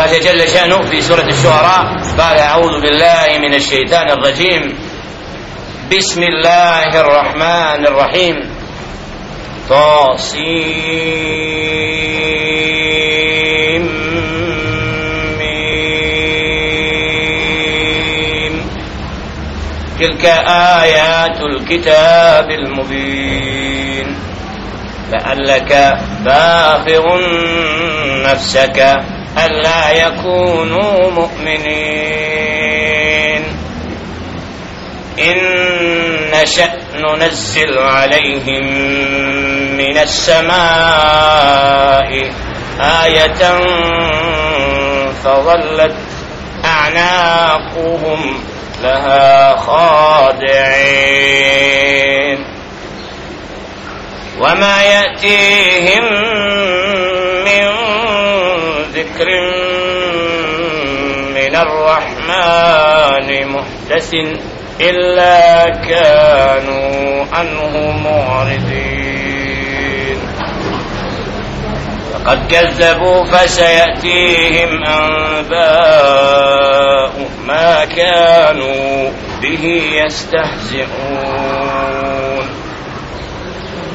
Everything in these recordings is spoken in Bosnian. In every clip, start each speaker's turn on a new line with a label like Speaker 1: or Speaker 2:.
Speaker 1: كاش جل شأنه في سورة الشعراء قال أعوذ بالله من الشيطان الرجيم. بسم الله الرحمن الرحيم. طاسيم. تلك آيات الكتاب المبين. لعلك باخر نفسك. ألا يكونوا مؤمنين. إن نشأ ننزل عليهم من السماء آية فظلت أعناقهم لها خاضعين. وما يأتيهم ذكر من الرحمن محدث إلا كانوا عنه معرضين. فقد كذبوا فسيأتيهم أنباء ما كانوا به يستهزئون.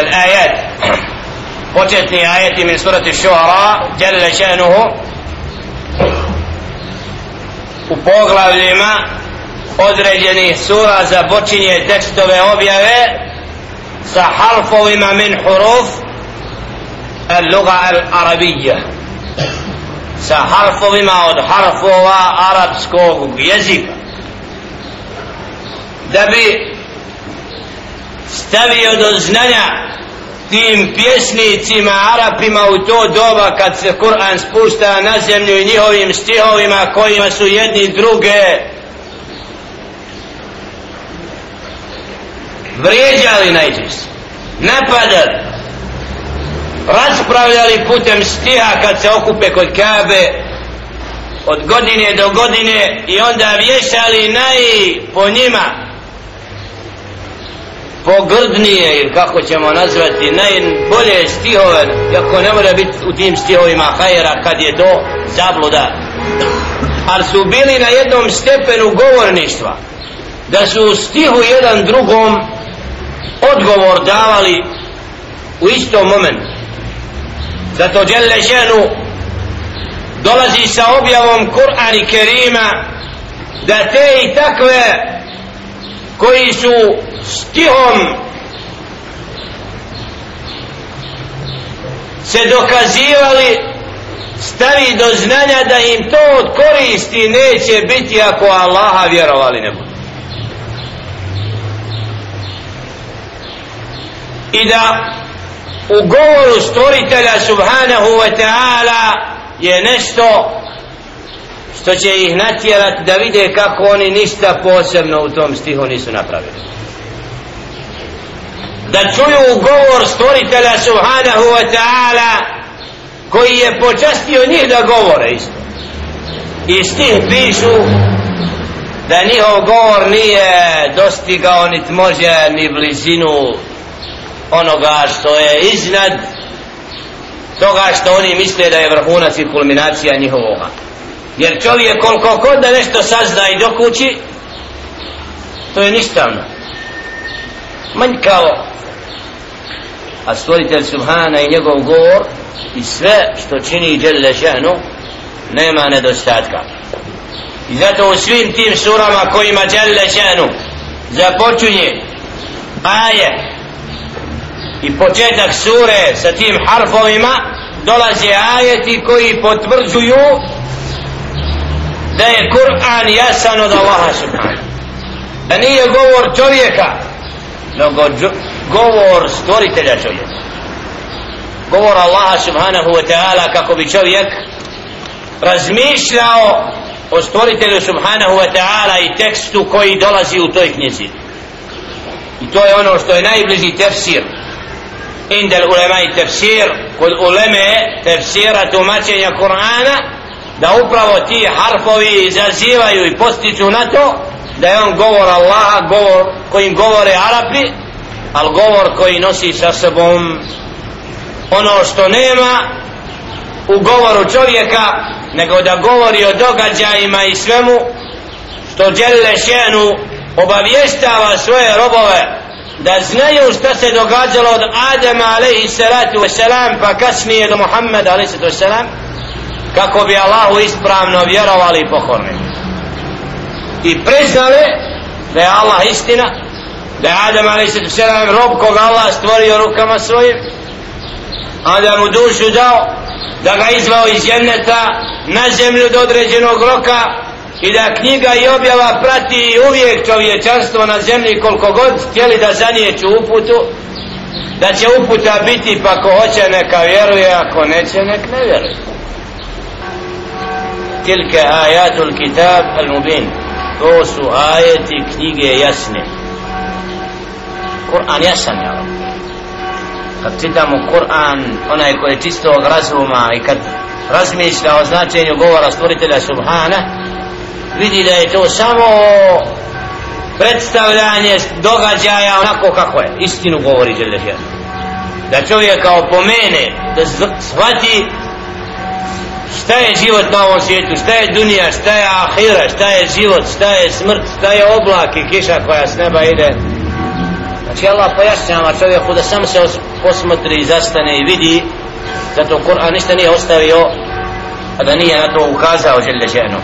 Speaker 1: الآيات. وجدني آيتي من سورة الشعراء جل شأنه وبغلا لما određeni sura započinje tekstove objave sa harfovima min huruf al luga al arabija sa harfovima od harfova arapskog jezika. Da bi stavio do znanja tim pjesnicima Arapima u to doba kad se Kur'an spušta na zemlju i njihovim stihovima kojima su jedni druge. Vrijeđali najčešće napadali raspravljali putem stiha kad se okupe kod Kabe od godine do godine i onda vješali naj po njima pogrdnije ili kako ćemo nazvati najbolje stihove iako ne mora biti u tim stihovima hajera kad je to zabluda. Ali su bili na jednom stepenu govorništva da su u stihu jedan drugom odgovor davali u istom momentu. Zato Đelle Ženu dolazi sa objavom Kur'an i Kerima da te i takve koji su stihom se dokazivali stavi do znanja da im to od koristi neće biti ako Allaha vjerovali ne budu? I da u govoru stvoritelja subhanahu wa ta'ala je nešto što će ih natjerati da vide kako oni ništa posebno u tom stihu nisu napravili da čuju govor stvoritelja subhanahu wa ta'ala koji je počastio njih da govore isto. I stih pišu da njihov govor nije dostigao nit može ni blizinu onoga što je iznad toga što oni misle da je vrhunac i kulminacija njihovoga. Jer čovjek koliko god da nešto sazna i dokući to je ništavno. Manjkavo a stvoritelj Subhana i njegov govor i sve što čini Đelle Šehnu nema nedostatka. I zato u svim tim surama kojima Đelle Šehnu započunje aje i početak sure sa tim harfovima dolaze ajeti koji potvrđuju da je Kur'an jasan od Allaha subhanahu da nije govor čovjeka nego govor stvoritelja čovjek govor Allaha subhanahu wa ta'ala kako bi čovjek razmišljao o stvoritelju subhanahu wa ta'ala i tekstu koji dolazi u toj knjizi. I to je ono što je najbliži tefsir. Indel ulema i tefsir kod uleme tefsira tumačenja Kur'ana da upravo ti harfovi izazivaju i postiču na to da je on govor Allaha govor kojim govore Arapi al govor koji nosi sa sobom ono što nema u govoru čovjeka nego da govori o događajima i svemu što djelile šenu obavještava svoje robove da znaju šta se događalo od Adama alaihi salatu wasalam pa kasnije do Muhammeda alaihi salatu wasalam kako bi Allahu ispravno vjerovali i pokorni. I priznali da je Allah istina da je Adam a.s. rob koga Allah stvorio rukama svojim. A da mu dušu dao da ga izvao iz jenneta na zemlju do određenog roka i da knjiga i objava prati uvijek čovječanstvo na zemlji koliko god htjeli da zanijeću uputu da će uputa biti pa ko hoće neka vjeruje ako neće nek ne vjeruje. Tilke ajatul kitab al mubin to su ajeti knjige jasne. Kur'an jasan je kad čitamo Kur'an onaj koji je čistog razuma i kad razmišlja o značenju govora stvoritelja Subhana vidi da je to samo predstavljanje događaja onako kako je. Istinu govori Đelešan. Da čovjek kao pomene da shvati šta je život na ovom svijetu šta je dunija, šta je ahira šta je život, šta je smrt šta je oblak i kiša koja s neba ide znači Allah pojašnjava čovjeku da sam se posmotri i zastane i vidi zato Kur'an ništa nije ostavio a da nije na to ukazao Đelešanu